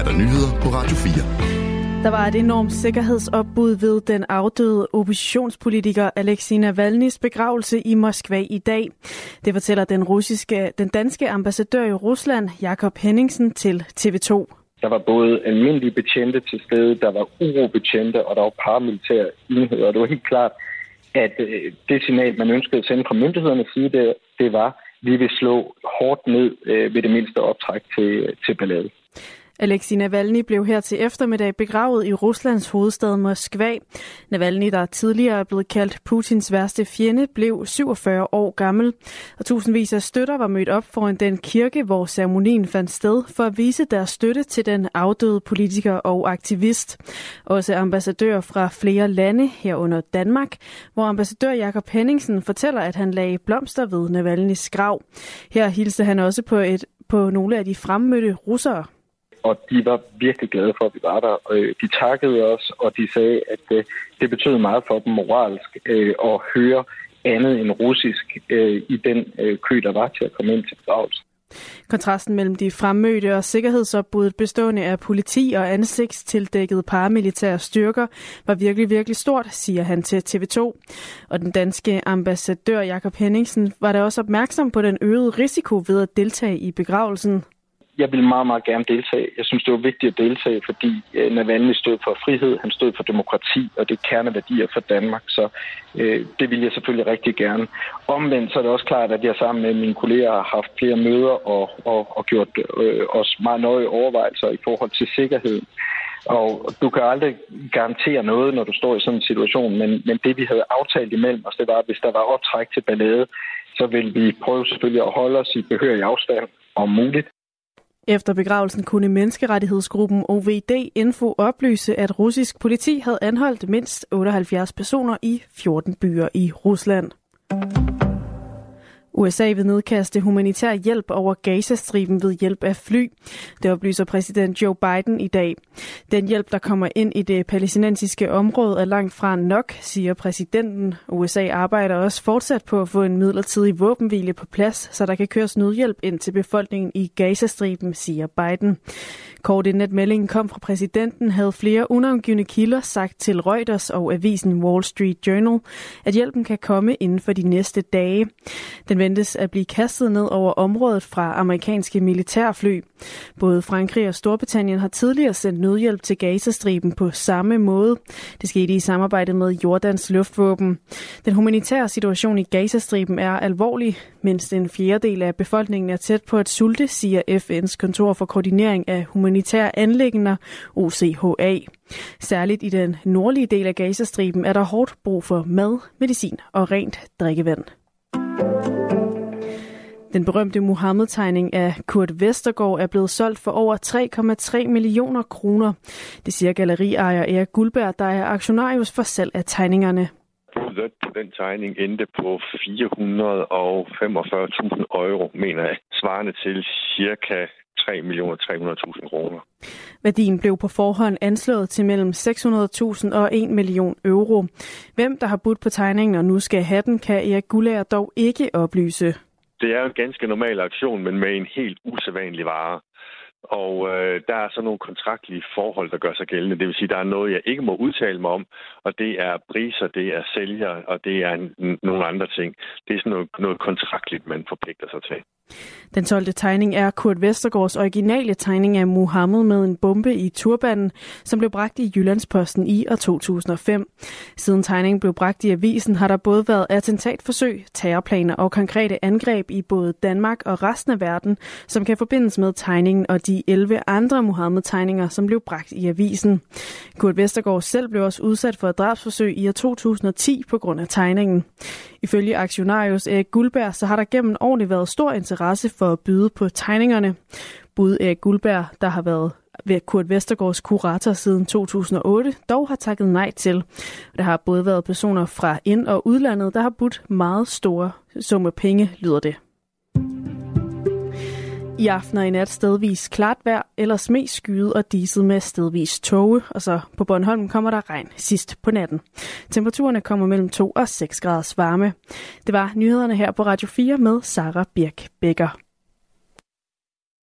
er der nyheder på Radio 4. Der var et enormt sikkerhedsopbud ved den afdøde oppositionspolitiker Alexei Navalny's begravelse i Moskva i dag. Det fortæller den, russiske, den danske ambassadør i Rusland, Jakob Henningsen, til TV2. Der var både almindelige betjente til stede, der var urobetjente, og der var paramilitære enheder. Og det var helt klart, at øh, det signal, man ønskede at sende fra myndighedernes side, det, det var, vi vil slå hårdt ned øh, ved det mindste optræk til, til ballade. Alexei Navalny blev her til eftermiddag begravet i Ruslands hovedstad Moskva. Navalny, der tidligere er blevet kaldt Putins værste fjende, blev 47 år gammel, og tusindvis af støtter var mødt op foran den kirke, hvor ceremonien fandt sted, for at vise deres støtte til den afdøde politiker og aktivist. Også ambassadører fra flere lande, herunder Danmark, hvor ambassadør Jakob Henningsen fortæller, at han lagde blomster ved Navalnys grav. Her hilste han også på, et, på nogle af de fremmødte russere og de var virkelig glade for, at vi var der. Øh, de takkede os, og de sagde, at øh, det betød meget for dem moralsk øh, at høre andet end russisk øh, i den øh, kø, der var til at komme ind til begravelsen. Kontrasten mellem de fremmødte og sikkerhedsopbuddet bestående af politi og ansigtstildækkede paramilitære styrker var virkelig, virkelig stort, siger han til TV2. Og den danske ambassadør Jakob Henningsen var da også opmærksom på den øgede risiko ved at deltage i begravelsen jeg ville meget, meget gerne deltage. Jeg synes, det var vigtigt at deltage, fordi øh, Navalny stod for frihed, han stod for demokrati, og det er kerneværdier for Danmark, så øh, det vil jeg selvfølgelig rigtig gerne. Omvendt så er det også klart, at jeg sammen med mine kolleger har haft flere møder og, og, og gjort øh, os meget nøje overvejelser i forhold til sikkerheden. Og du kan aldrig garantere noget, når du står i sådan en situation, men, men det vi havde aftalt imellem os, det var, at hvis der var optræk til ballade, så vil vi prøve selvfølgelig at holde os i behørig afstand om muligt. Efter begravelsen kunne menneskerettighedsgruppen OVD Info oplyse, at russisk politi havde anholdt mindst 78 personer i 14 byer i Rusland. USA vil nedkaste humanitær hjælp over Gazastriben ved hjælp af fly. Det oplyser præsident Joe Biden i dag. Den hjælp, der kommer ind i det palæstinensiske område, er langt fra nok, siger præsidenten. USA arbejder også fortsat på at få en midlertidig våbenhvile på plads, så der kan køres nødhjælp ind til befolkningen i Gazastriben, siger Biden. Kort inden at meldingen kom fra præsidenten, havde flere unavngivende kilder sagt til Reuters og avisen Wall Street Journal, at hjælpen kan komme inden for de næste dage. Den ventes at blive kastet ned over området fra amerikanske militærfly. Både Frankrig og Storbritannien har tidligere sendt nødhjælp til Gazastriben på samme måde. Det skete i samarbejde med Jordans luftvåben. Den humanitære situation i Gazastriben er alvorlig. Mindst en fjerdedel af befolkningen er tæt på at sulte, siger FN's kontor for koordinering af humanitære anlæggender, OCHA. Særligt i den nordlige del af Gazastriben er der hårdt brug for mad, medicin og rent drikkevand. Den berømte Muhammed-tegning af Kurt Vestergaard er blevet solgt for over 3,3 millioner kroner. Det siger galleriejer Erik Guldberg, der er aktionarius for salg af tegningerne. Budet på den tegning endte på 445.000 euro, mener jeg, svarende til cirka 3.300.000 kroner. Værdien blev på forhånd anslået til mellem 600.000 og 1 million euro. Hvem der har budt på tegningen og nu skal have den, kan Erik Gullager dog ikke oplyse. Det er en ganske normal aktion, men med en helt usædvanlig vare. Og øh, der er så nogle kontraktlige forhold, der gør sig gældende. Det vil sige, der er noget, jeg ikke må udtale mig om, og det er priser, det er sælger, og det er en, nogle andre ting. Det er sådan noget, noget kontraktligt, man forpligter sig til. Den 12. tegning er Kurt Vestergaards originale tegning af Muhammed med en bombe i turbanen, som blev bragt i Jyllandsposten i år 2005. Siden tegningen blev bragt i avisen, har der både været attentatforsøg, terrorplaner og konkrete angreb i både Danmark og resten af verden, som kan forbindes med tegningen og de 11 andre Muhammed-tegninger, som blev bragt i avisen. Kurt Vestergaard selv blev også udsat for et drabsforsøg i år 2010 på grund af tegningen. Ifølge aktionarius Erik Guldberg, så har der gennem årene været stor interesse for at byde på tegningerne. Bud Erik Guldberg, der har været ved Kurt Vestergaards kurator siden 2008, dog har takket nej til. Der har både været personer fra ind- og udlandet, der har budt meget store summer penge, lyder det. I aften og i nat stedvis klart vejr, ellers mest skyet og diset med stedvis tåge, og så på Bornholm kommer der regn sidst på natten. Temperaturerne kommer mellem 2 og 6 graders varme. Det var nyhederne her på Radio 4 med Sara Birk Becker.